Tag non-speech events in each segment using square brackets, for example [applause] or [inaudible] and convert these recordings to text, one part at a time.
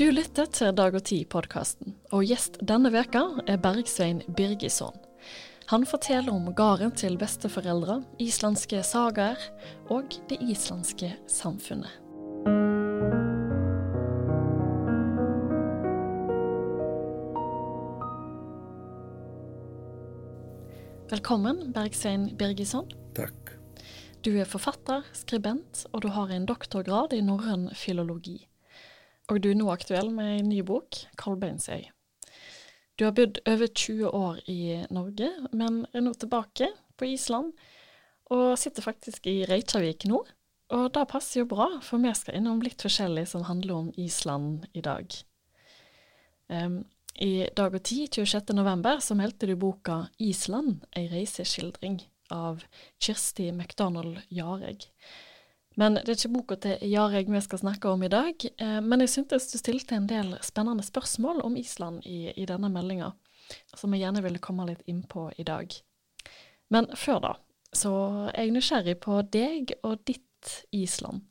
Du lytter til Dag og Tid-podkasten, og gjest denne veka er Bergsvein Birgisson. Han forteller om gården til besteforeldre, islandske sagaer og det islandske samfunnet. Velkommen, Bergsvein Birgisson. Takk. Du er forfatter, skribent, og du har en doktorgrad i norrøn filologi. Og du er nå aktuell med en ny bok, 'Kolbeinsøy'. Du har bodd over 20 år i Norge, men er nå tilbake på Island, og sitter faktisk i Reykjavik nå. Og det passer jo bra, for vi skal innom litt forskjellig som handler om Island i dag. Um, i Dag og Tid 26.11. så meldte du boka 'Island ei reiseskildring' av Kirsti McDonald Jareg. Men det er ikke boka til Jareg vi skal snakke om i dag. Eh, men jeg syntes du stilte en del spennende spørsmål om Island i, i denne meldinga, som jeg gjerne ville komme litt inn på i dag. Men før da, så er jeg nysgjerrig på deg og ditt Island.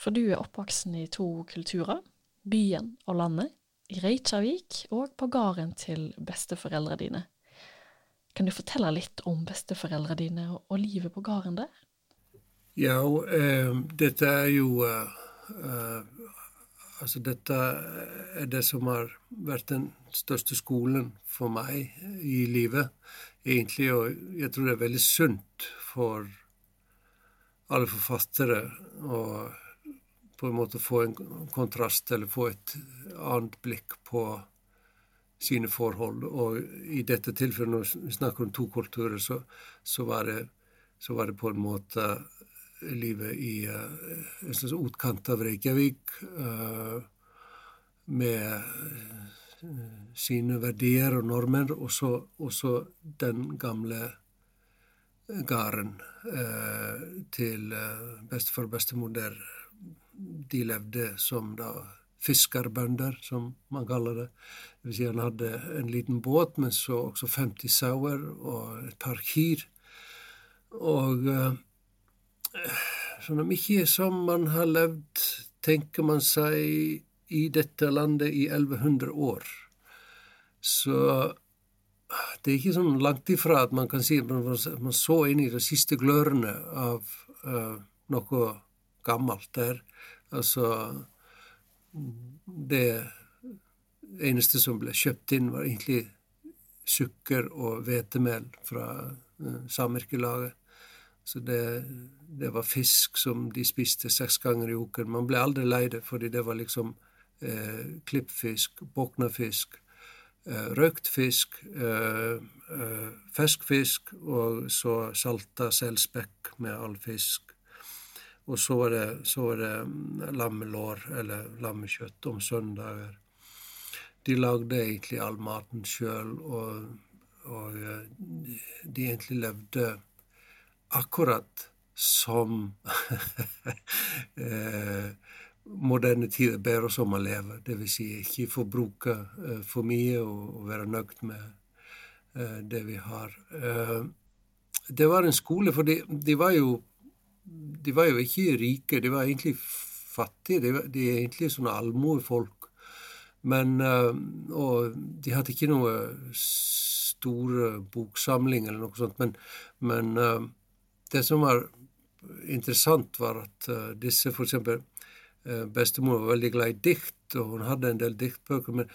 For du er oppvoksen i to kulturer, byen og landet i Reykjavik og på gården til besteforeldrene dine. Kan du fortelle litt om besteforeldrene dine og, og livet på gården der? Ja, eh, dette er jo eh, Altså, dette er det som har vært den største skolen for meg i livet, egentlig. Og jeg tror det er veldig sunt for alle forfattere å på en måte få en kontrast eller få et annet blikk på sine forhold. Og i dette tilfellet, når vi snakker om to kulturer, så, så, var, det, så var, det, på en måte livet i uh, en slags utkant av Reykjavik uh, med uh, sine verdier og normer, og så den gamle gården til bestefar og bestemor der de levde som da fiskerbønder, som man kaller det. Det vil si han hadde en liten båt, men så også 50 sauer og et par kyr. Og uh, sånn ikke som man har levd, tenker man seg, i dette landet i 1100 år. Så det er ikke sånn langt ifra at man kan si at man så inn i de siste glørne av uh, noe gammelt der. Altså Det eneste som ble kjøpt inn, var egentlig sukker og hvetemel fra uh, samvirkelaget. Så det, det, var fisk som de spiste seks ganger i uken. Man ble aldri lei det, fordi det var liksom eh, klippfisk, boknafisk, eh, røkt fisk, eh, eh, ferskfisk og så salta selspekk med all fisk og så var det, det mm, lammelår, eller lammekjøtt, om søndager. De lagde egentlig all maten sjøl, og, og, eh, de egentlig levde akkurat som [laughs] eh, moderne tider ber oss om å leve. Dvs. Si ikke forbruke eh, for mye og, være nøyd med eh, det vi har. Det var en skole, for de, de var jo de var jo ikke rike, de var egentlig fattige. De, var, de er egentlig sånne allmuefolk. Men Og de hadde ikke noe store boksamling eller noe sånt. Men, men det som var interessant, var at eh, disse f.eks. Bestemor var veldig glad i dikt, og hun hadde en del diktbøker. men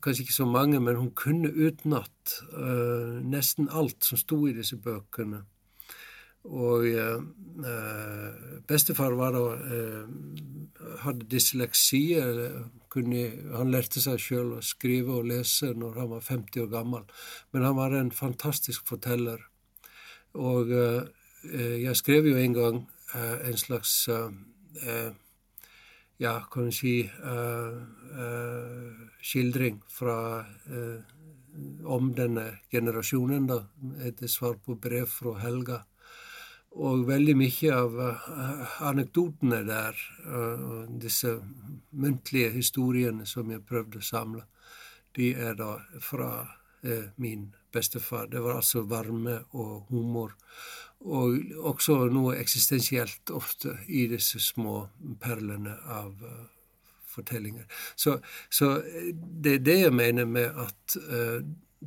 Kanskje ikke så mange, men hun kunne utenat uh, nesten alt som sto i disse bøkene. Og uh, bestefar var da eh, hadde dysleksi. Kunne, han lærte seg sjøl å skrive og lese når han var 50 år gammel. Men han var en fantastisk forteller. Og eh, jeg skrev jo en gang eh, en slags eh, ja, kan du si skildring fra om denne generasjonen, da, etter svar på brev fra Helga. Og veldig mye av anekdotene der, disse muntlige historiene som jeg prøvde å samle, de er da fra min bestefar. Det var altså varme og humor. Og også noe eksistensielt ofte i disse små perlene av fortellinger. Så, så, det er det jeg mener med at uh,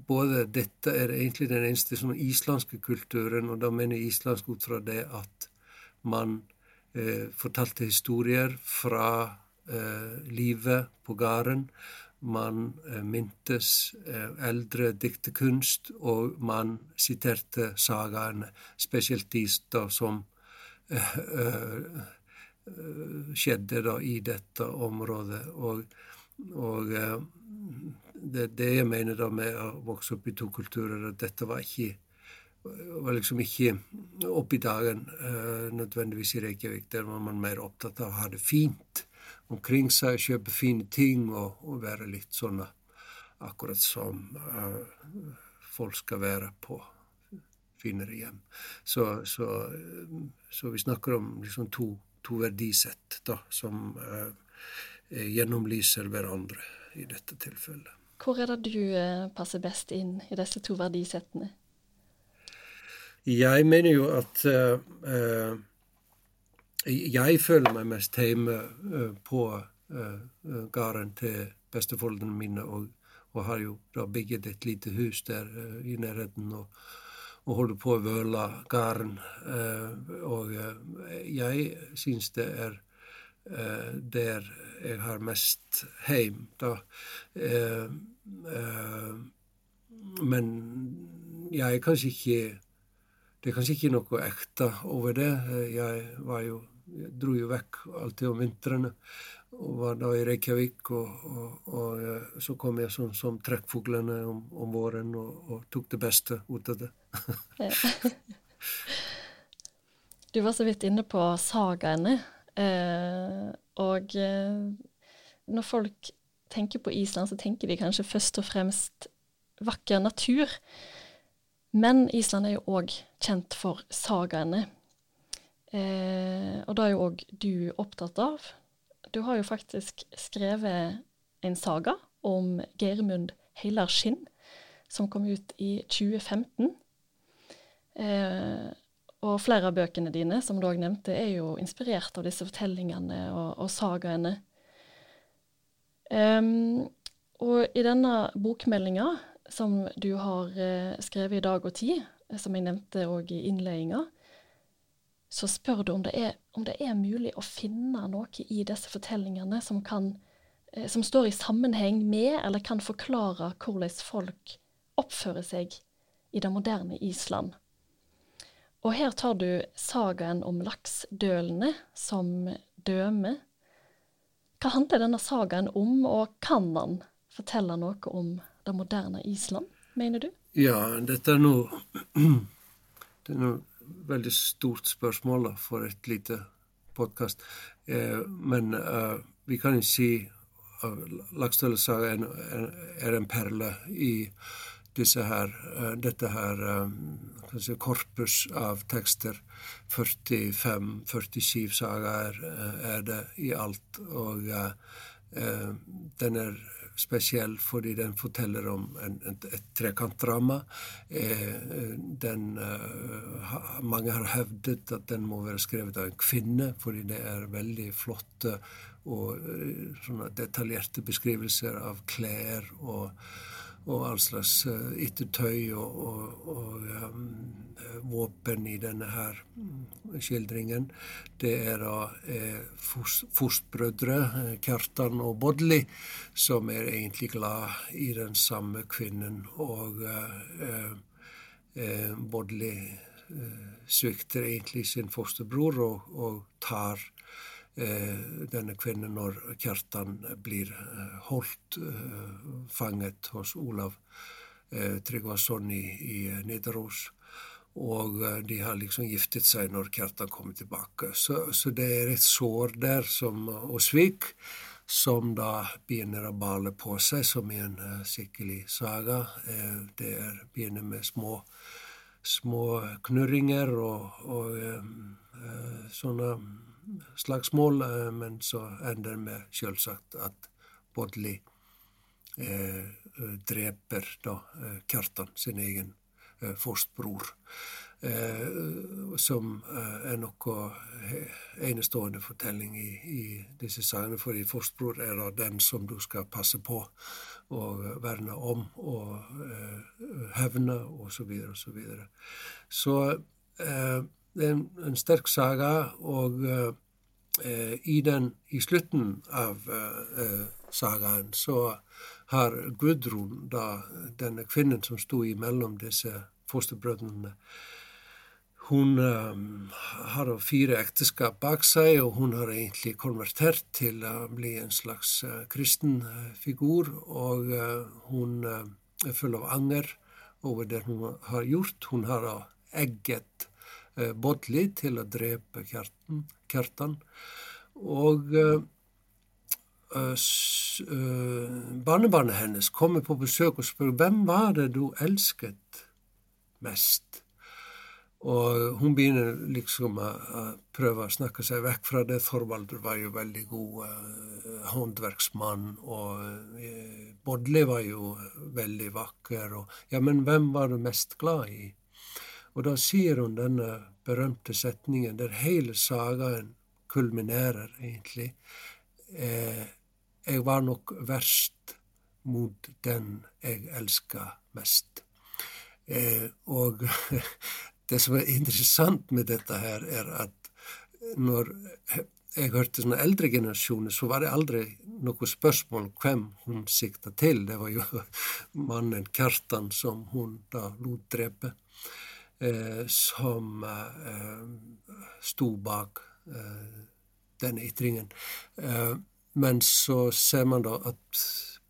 både dette er egentlig den eneste sånn islandske kulturen, og da mener jeg islandsk ut fra det at man uh, fortalte historier fra uh, livet på gården. Man mintes eldre diktekunst, og man siterte sagaene, spesielt de som skjedde da i dette området. Og, og eh, det, det jeg mener da med å vokse opp i to kulturer, at dette var ikke var liksom ikke opp i dagen nødvendigvis i Reykjavik. Der var man mer opptatt av å ha det fint omkring seg, kjøpe fine ting og, og være litt sånn akkurat som uh, folk skal være på finere hjem. Så, så, så vi snakker om liksom to to verdisett da, som eh, gjennomlyser hverandre i dette tilfellet. Hvor er det du eh, passer best inn i disse to verdisettene? Jeg mener jo at uh, uh, Jeg føler meg mest hjemme uh, på gården til besteforeldrene mine, og, og, har jo da bygget et lite hus der i nærheten. og og holder på å vøle gården. Eh, og eh, jeg syns det er eh, der jeg har mest heim, da. Men jeg er kanskje ikke Det er kanskje ikke noe ekte over det. Jeg var jo jeg dro jo vekk alltid om vintrene og var da i Reykjavik. Og, og, og eh, så kom jeg sånn som trekkfuglene om, om, våren og, og, tok det beste ut av det. du var så vidt inne på sagaene. Eh, og eh, når folk tenker på Island, så tenker de kanskje først og fremst vakker natur. Men Island er jo òg kjent for sagaene. Eh, og det er jo òg du opptatt av. Du har jo faktisk skrevet en saga om Geirmund Heilarskinn, som kom ut i 2015. Eh, og flere av bøkene dine, som du òg nevnte, er jo inspirert av disse fortellingene og, og sagaene. Um, og i denne bokmeldinga som du har eh, skrevet i Dag og Tid, som jeg nevnte òg i innledninga, så spør du om det, er, om det er mulig å finne noe i disse fortellingene som, kan, eh, som står i sammenheng med, eller kan forklare hvordan folk oppfører seg i det moderne Island. Og her tar du sagaen om laksdølene som døme. Hva handler denne sagaen om, og kan han fortelle noe om det moderne Island, mener du? Ja, dette er noe [clears throat] Det er noe veldig stort spørsmål for et lite podkast. Eh, men uh, vi kan jo si at Lakstølesaga er, er, en perle i her, uh, dette her uh, si, korpus av tekster. 45-47 sager er, er det i alt. Og den er spesiell fordi den forteller om en, et, et trekantdrama. Eh, den, eh, mange har hevdet at den må være skrevet av en kvinne, fordi det er veldig flotte og eh, detaljerte beskrivelser av klær og og all slags yttertøy eh, og, og, og um, våpen i denne her mm, skildringen. Det er da eh, forstbrødre, eh, Kjartan og Bodli, som er egentlig glad i den samme kvinnen. Og eh, eh, Bodli svikter egentlig sin fosterbror og, og tar denne kvinnen når Kjartan blir eh, holdt eh, fanget hos Olav Tryggvason i, i Nidaros. Og de har liksom giftet seg når Kjartan kommer tilbake. Så, så det er et sår der som, og svik som da begynner å bale på seg, som i en skikkelig saga. Eh, det er, begynner med små, små knurringer og, og sånne slagsmål, eh, men så ender det med selvsagt at Bodli eh, dreper da eh, Kjartan, sin egen eh, forstbror. Eh, som er noe enestående fortelling i, i disse sagene. For i Forstbror er det den som du skal passe på og verne om og hevne osv. Så, videre, og så, videre. så det er en, sterk saga, og i, den, i slutten av sagaen så har Gudrun, da, denne kvinnen som sto imellom disse fosterbrødrene, hun um, har fire ekteskap bak seg, og hun har egentlig konvertert til å bli en slags uh, kristen uh, figur. Og uh, hun er full av anger over det hun har gjort. Hun har egget Bodli til å drepe Kjartan. Og barnebarnet hennes kommer på besøk og spør hvem var det du elsket mest. Og hun begynner liksom å prøve å snakke seg vekk fra det. Thorvaldur var jo veldig god uh, håndverksmann, og uh, Bodli var jo veldig vakker. Og, ja, men hvem var du mest glad i? Og da sier hun denne berømte setningen der hele sagaen kulminerer, egentlig. Eh, jeg var nok verst mot den jeg elska mest. Eh, og [laughs] det som er interessant med dette her, er at når jeg hørte sånne eldre generasjoner, så var det aldri noe spørsmål hvem hun sikta til. Det var jo [laughs] mannen Kjartan som hun da lot drepe, som eh, sto bak eh, denne ytringen. Eh, men så ser man da at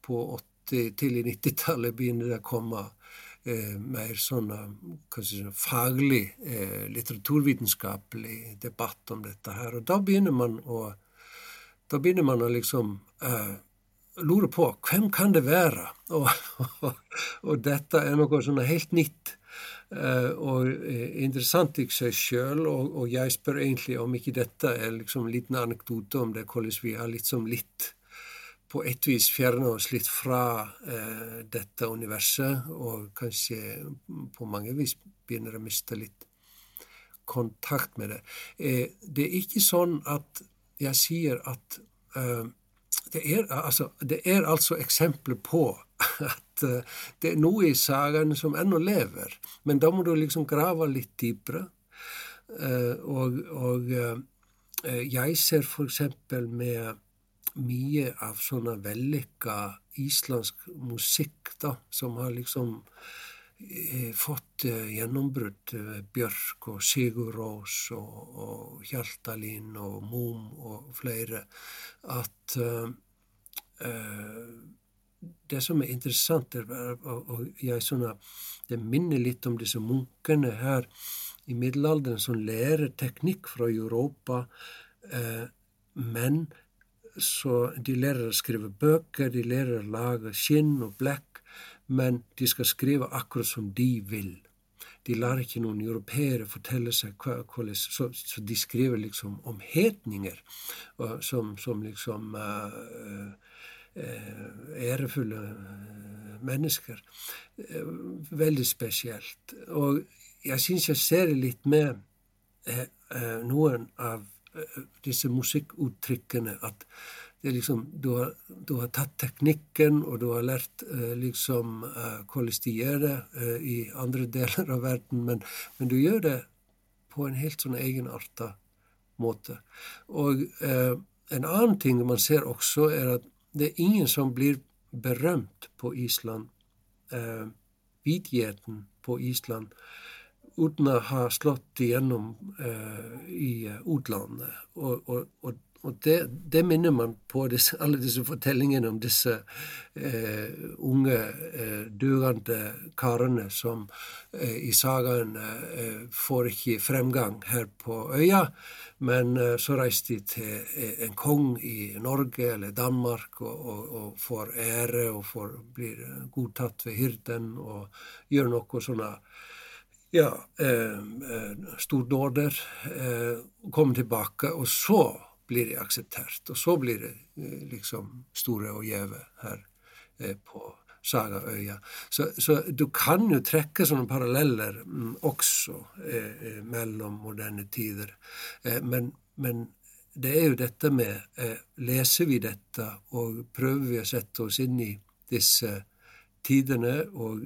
på 80, tidlig 90-tallet begynner det å komme eh, mer sånn si, faglig, eh, litteraturvitenskapelig debatt om dette her. Og da begynner man å, begynner man å liksom eh, lure på hvem kan det være? Og, [laughs] og, og dette er noe sånn helt nytt. Uh, og uh, interessant i seg sjøl, og, og, jeg spør egentlig om ikke dette er liksom en liten anekdote om det, hvordan vi har liksom litt på et vis fjerna oss litt fra uh, dette universet, og kanskje på mange vis begynner å miste litt kontakt med det. det er ikke sånn at jeg sier at det er, altså, det er altså eksempler på [laughs] at uh, det er noe i sagaene som ennå lever, men da må du liksom grave litt dypere. Uh, og, og uh, jeg ser eksempel med mye av sånne vellykka islandsk musikk da, som har liksom fått gjennombrudd. Bjørk og Sigur Rós og, og Hjaltalin og Mum og flere. At uh, det som er interessant, er, og jeg sånne, det minner litt om disse munkene her i middelalderen som lærer teknikk fra Europa, eh, men så de lærer å skrive bøker, de lærer å lage skinn og blekk, men de skal skrive akkurat som de vil. De lar ikke noen europeere fortelle seg hvordan så, så, de skriver liksom om hetninger som, som liksom uh, ærefulle eh, mennesker. Eh, veldig spesielt. Og jeg syns jeg ser litt med noen av disse musikkuttrykkene at det er liksom, du har, du har, tatt teknikken, og du har lært liksom hvordan de gjør det i andre [laughs] deler av verden, men, men, du gjør det på en helt sånn egenarta måte. Og eh, en annen ting man ser også, er at det er ingen som blir berømt på Island, eh, hvitheten på Island, uten å ha slått igjennom eh, i utlandet. Og, og, og og det, det, minner man på disse, alle disse fortellingene om disse eh, unge, eh, dugende karene som eh, i sagaen eh, får ikke fremgang her på øya, men eh, så reiser de til eh, en kong i Norge eller Danmark og, og, og får ære og får, blir godtatt ved hyrden og gjør noe sånne ja, stordåder. kommer tilbake, og så blir det akseptert. Og så blir det eh, liksom store og gjeve her eh, på Sagaøya. Så, så, du kan jo trekke sånne paralleller mm, også eh, eh, mellom moderne tider. Eh, men, men, det er jo dette med eh, Leser vi dette, og prøver vi å sette oss inn i disse tidene? Og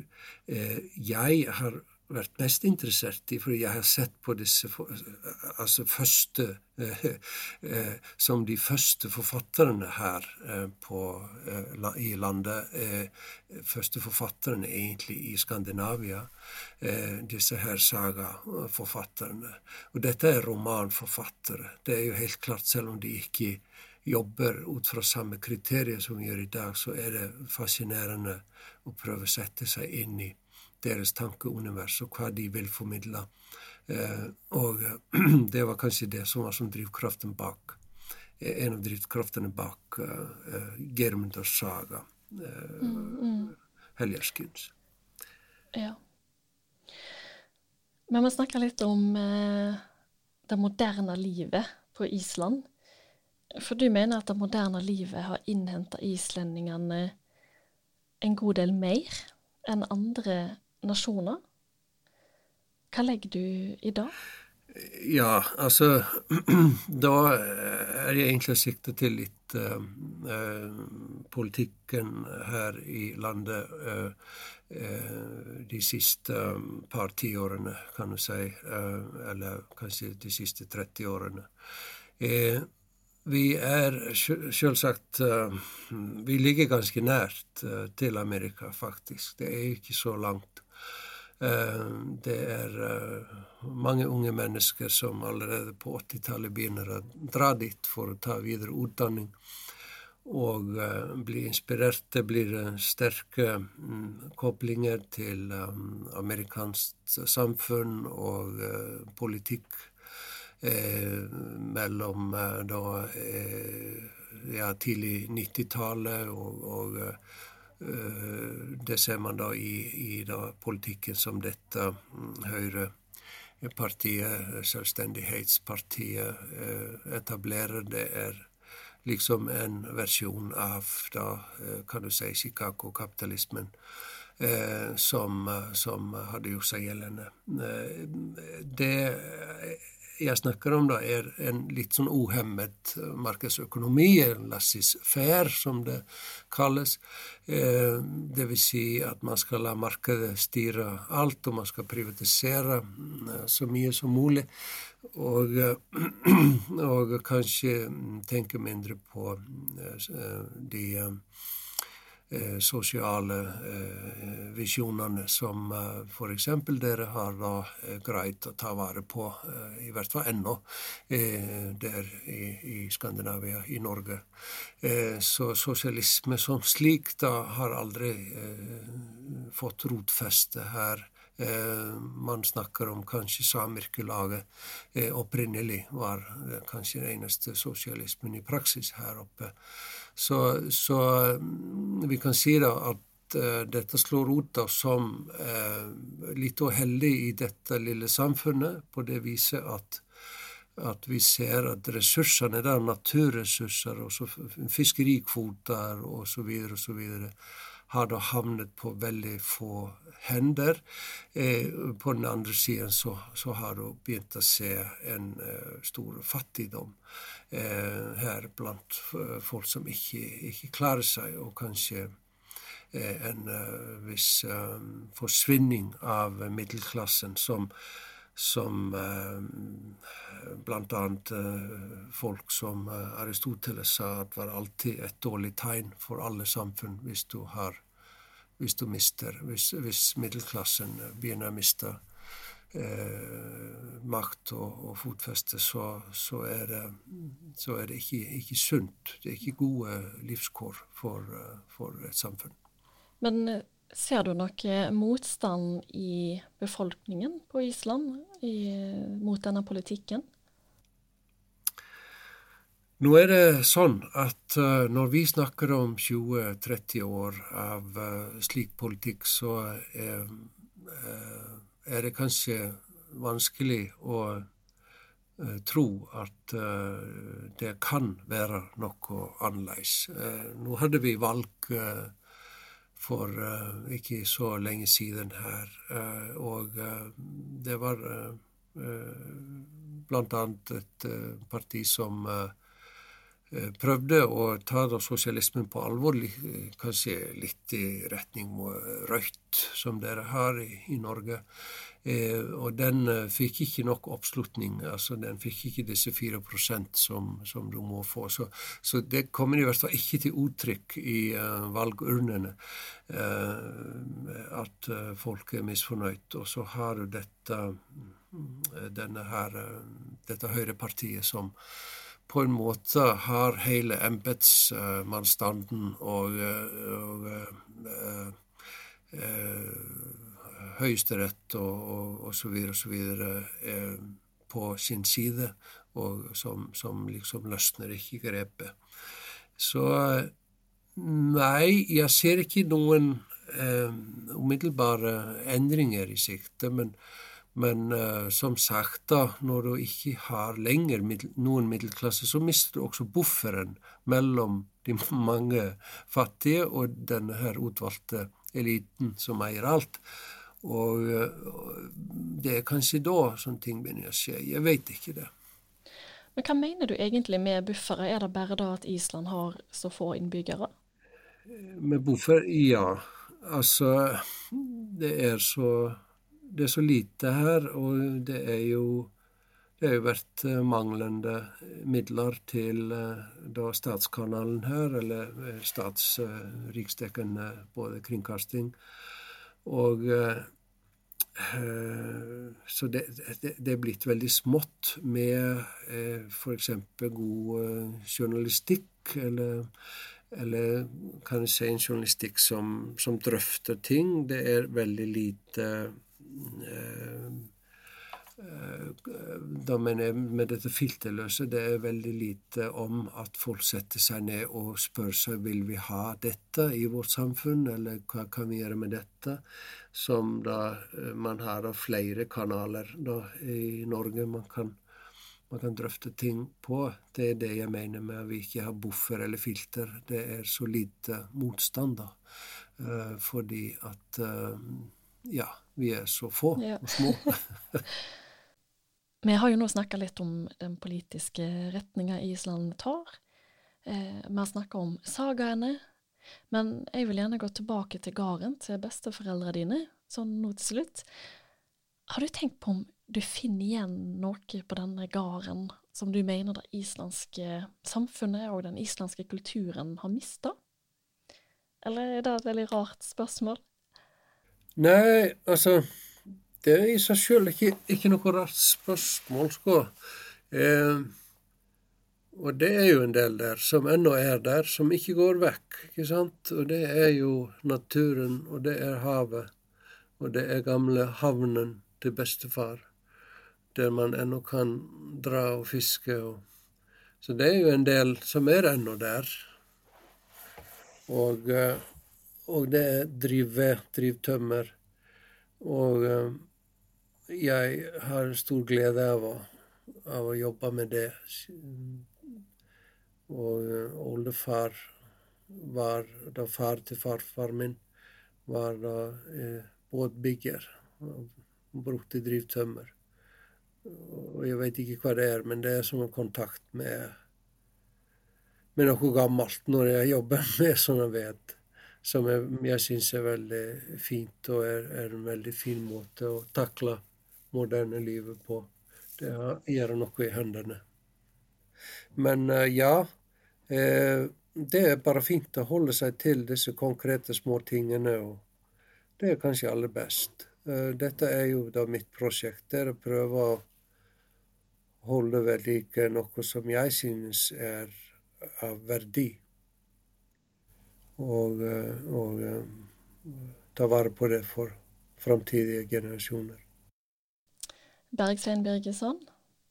jeg har vært mest interessert i, fordi jeg har sett på disse altså første eh, eh, Som de første forfatterne her eh, på, i landet. Første forfatterne egentlig i Skandinavia. Disse her sagaforfatterne. Og dette er romanforfattere. Det er jo helt klart, selv om de ikke jobber ut fra samme kriterier som vi gjør i dag, så er det fascinerende å prøve å sette seg inn i deres tankeunivers og hva de vil formidle. Eh, og [clears throat] det var kanskje det som var som drivkraften bak eh, en av drivkraftene bak uh, Germunders saga, uh, mm, mm. Helgerskuds. Ja. Vi må snakke litt om uh, det moderne livet på Island. For du mener at det moderne livet har innhenta islendingene en god del mer enn andre nasjoner. Hva legger du i det? Ja, altså [clears throat] Da er jeg egentlig sikta til litt uh, uh, politikken her i landet uh, de siste par tiårene, kan du si. eller kanskje de siste 30 årene. vi er selvsagt Vi ligger ganske nært til Amerika, faktisk. Det er ikke så langt. Eh, det er eh, mange unge mennesker som allerede på 80-tallet begynner å dra dit for å ta videre utdanning og uh, bli inspirert. Det blir sterke um, koblinger til amerikansk samfunn og politikk eh, mellom da ja, tidlig 90-tallet og, og Eh, det ser man da i, i da politikken som dette Høyrepartiet, Selvstendighetspartiet, eh, etablerer. Det er liksom en versjon av da, eh, kan du si, Chicago-kapitalismen. som, som hadde gjort seg gjeldende. det jeg snakker om, da, er en litt sånn uhemmet markedsøkonomi, en laissez-faire, som det kalles. Eh, det vil si at man skal la markedet styre alt, og man skal privatisere eh, så mye som mulig. Og, eh, [clears throat] og kanskje tenke mindre på de eh, sosiale eh, visjonene som eh, f.eks. dere har da eh, greid å ta vare på, eh, i hvert fall ennå, eh, der i, Skandinavia, i Norge. Eh, så sosialisme som slik da har aldri fått rotfeste her. Man snakker om kanskje samvirkelaget opprinnelig var kanskje den eneste sosialismen i praksis her oppe. Så, så mm, vi kan si da at uh, dette slår rota som uh, litt uheldig i dette lille samfunnet, på det viset at, at vi ser at ressursene der, naturressurser, også fiskerikvoter osv., osv., har da havnet på veldig få hender. Eh, på den andre siden så, så har du begynt å se en eh, stor fattigdom eh, her blant eh, folk som ikke, ikke, klarer seg, og kanskje eh, en viss forsvinning av middelklassen som som eh, blant annet folk som Aristoteles sa at var alltid et dårlig tegn for alle samfunn hvis du har hvis du mister, hvis, hvis middelklassen begynner å miste eh, makt og, og fotfeste, så, så, er det, så er det ikke, ikke, sunt. Det er ikke gode livskår for, for et samfunn. Men eh, ser du noe motstand i befolkningen på Island i, mot denne politikken? Nå er det sånn at uh, når vi snakker om 20-30 år av uh, slik politikk, så er uh, er det kanskje vanskelig å uh, tro at uh, det kan være noe annerledes. Uh, nå hadde vi valg for uh, ikke så lenge siden her. Uh, og uh, det var blant annet et parti som prøvde å ta da sosialismen på alvor, kanskje litt i retning mot Rødt, som dere har i, i Norge. Eh, og den eh, fikk ikke nok oppslutning. altså Den fikk ikke disse 4 som, som du må få. Så, så, det kommer i hvert fall ikke til uttrykk i uh, valgurnene uh, at uh, folk er misfornøyd. Og så har du dette, denne her, dette høyrepartiet som på en måte har hele embetsmannsstanden og, og, og Høyesterett og, og, og, så videre og så videre eh, på sin side, og som, som liksom løsner ikke grepet. Så nei, jeg ser ikke noen eh, umiddelbare endringer i sikte, men, men uh, som sagt, da, når du ikke har lenger middel, noen middelklasse, så mister du også bufferen mellom de [laughs] mange fattige og denne her utvalgte eliten som eier alt. Og det er kanskje da sånne ting begynner å skje. Jeg vet ikke det. Men hva mener du egentlig med buffere? Er det bare da at Island har så få innbyggere? Med buffer, ja. Altså, det er så det er så lite her, og det er jo det har jo vært manglende midler til da statskanalen her, eller statsriksdekkende både kringkasting og eh, så det, det, det, er blitt veldig smått med eh, f.eks. god eh, journalistikk, eller, eller kan jeg si en journalistikk som, som drøfter ting. Det er veldig lite eh, da mener jeg med dette filterløse, det er veldig lite om at folk setter seg ned og spør seg vil vi ha dette i vårt samfunn, eller hva kan vi gjøre med dette, som da eh, man har da flere kanaler da i Norge man kan, man kan drøfte ting på. Det er det jeg mener med at vi ikke har buffer eller filter. Det er så lite motstand, da. Eh, fordi at eh, ja, vi er så få og små. [laughs] Vi har jo nå snakka litt om den politiske retninga Island tar. Eh, vi har snakka om sagaene. Men jeg vil gjerne gå tilbake til gården til besteforeldrene dine, sånn nå til slutt. Har du tenkt på om du finner igjen noe på denne gården som du mener det islandske samfunnet og den islandske kulturen har mista? Eller er det et veldig rart spørsmål? Nei, altså det er i seg sjøl ikke, ikke, noe rart spørsmål, sko. Eh, og det er jo en del der som ennå er der, som ikke går vekk. ikke sant? Og det er jo naturen, og det er havet, og det er gamle havnen til bestefar, der man ennå kan dra og fiske. Og... Så det er jo en del som er ennå der. Og, eh, og det er drivved, drivtømmer. Og eh, jeg har stor glede av å, av å jobbe med det. Og eh, oldefar var da far til farfar min var da eh, båtbygger og brukte drivtømmer. Og jeg vet ikke hva det er, men det er som en kontakt med, med noe gammelt når jeg jobber [laughs] med sånne ved. Som jeg, jeg syns er veldig fint, og er, er en veldig fin måte å takle moderne livet på. Det gjør noe i hendene. Men eh, ja, eh, det er bare fint å holde seg til disse konkrete små tingene, og det er kanskje aller best. Eh, dette er jo da mitt prosjekt. Det er å prøve å holde ved like noe som jeg synes er av verdi. Og, og ta vare på det for framtidige generasjoner. Bergsvein Birgesson,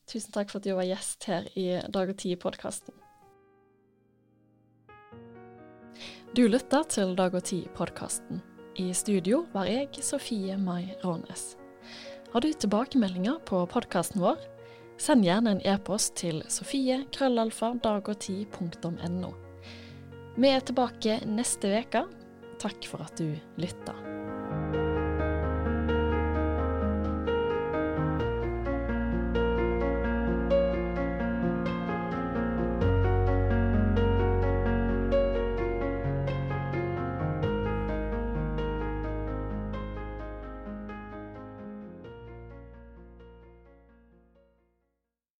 tusen takk for at du var gjest her i Dag og Tid-podkasten. Du lytter til Dag og Tid-podkasten. I studio var jeg, Sofie Mai Rånes. Har du tilbakemeldinger på podkasten vår? Send gjerne en e-post til sofie.krøllalfa.dagogtid.no. Vi er tilbake neste uke. Takk for at du lytta.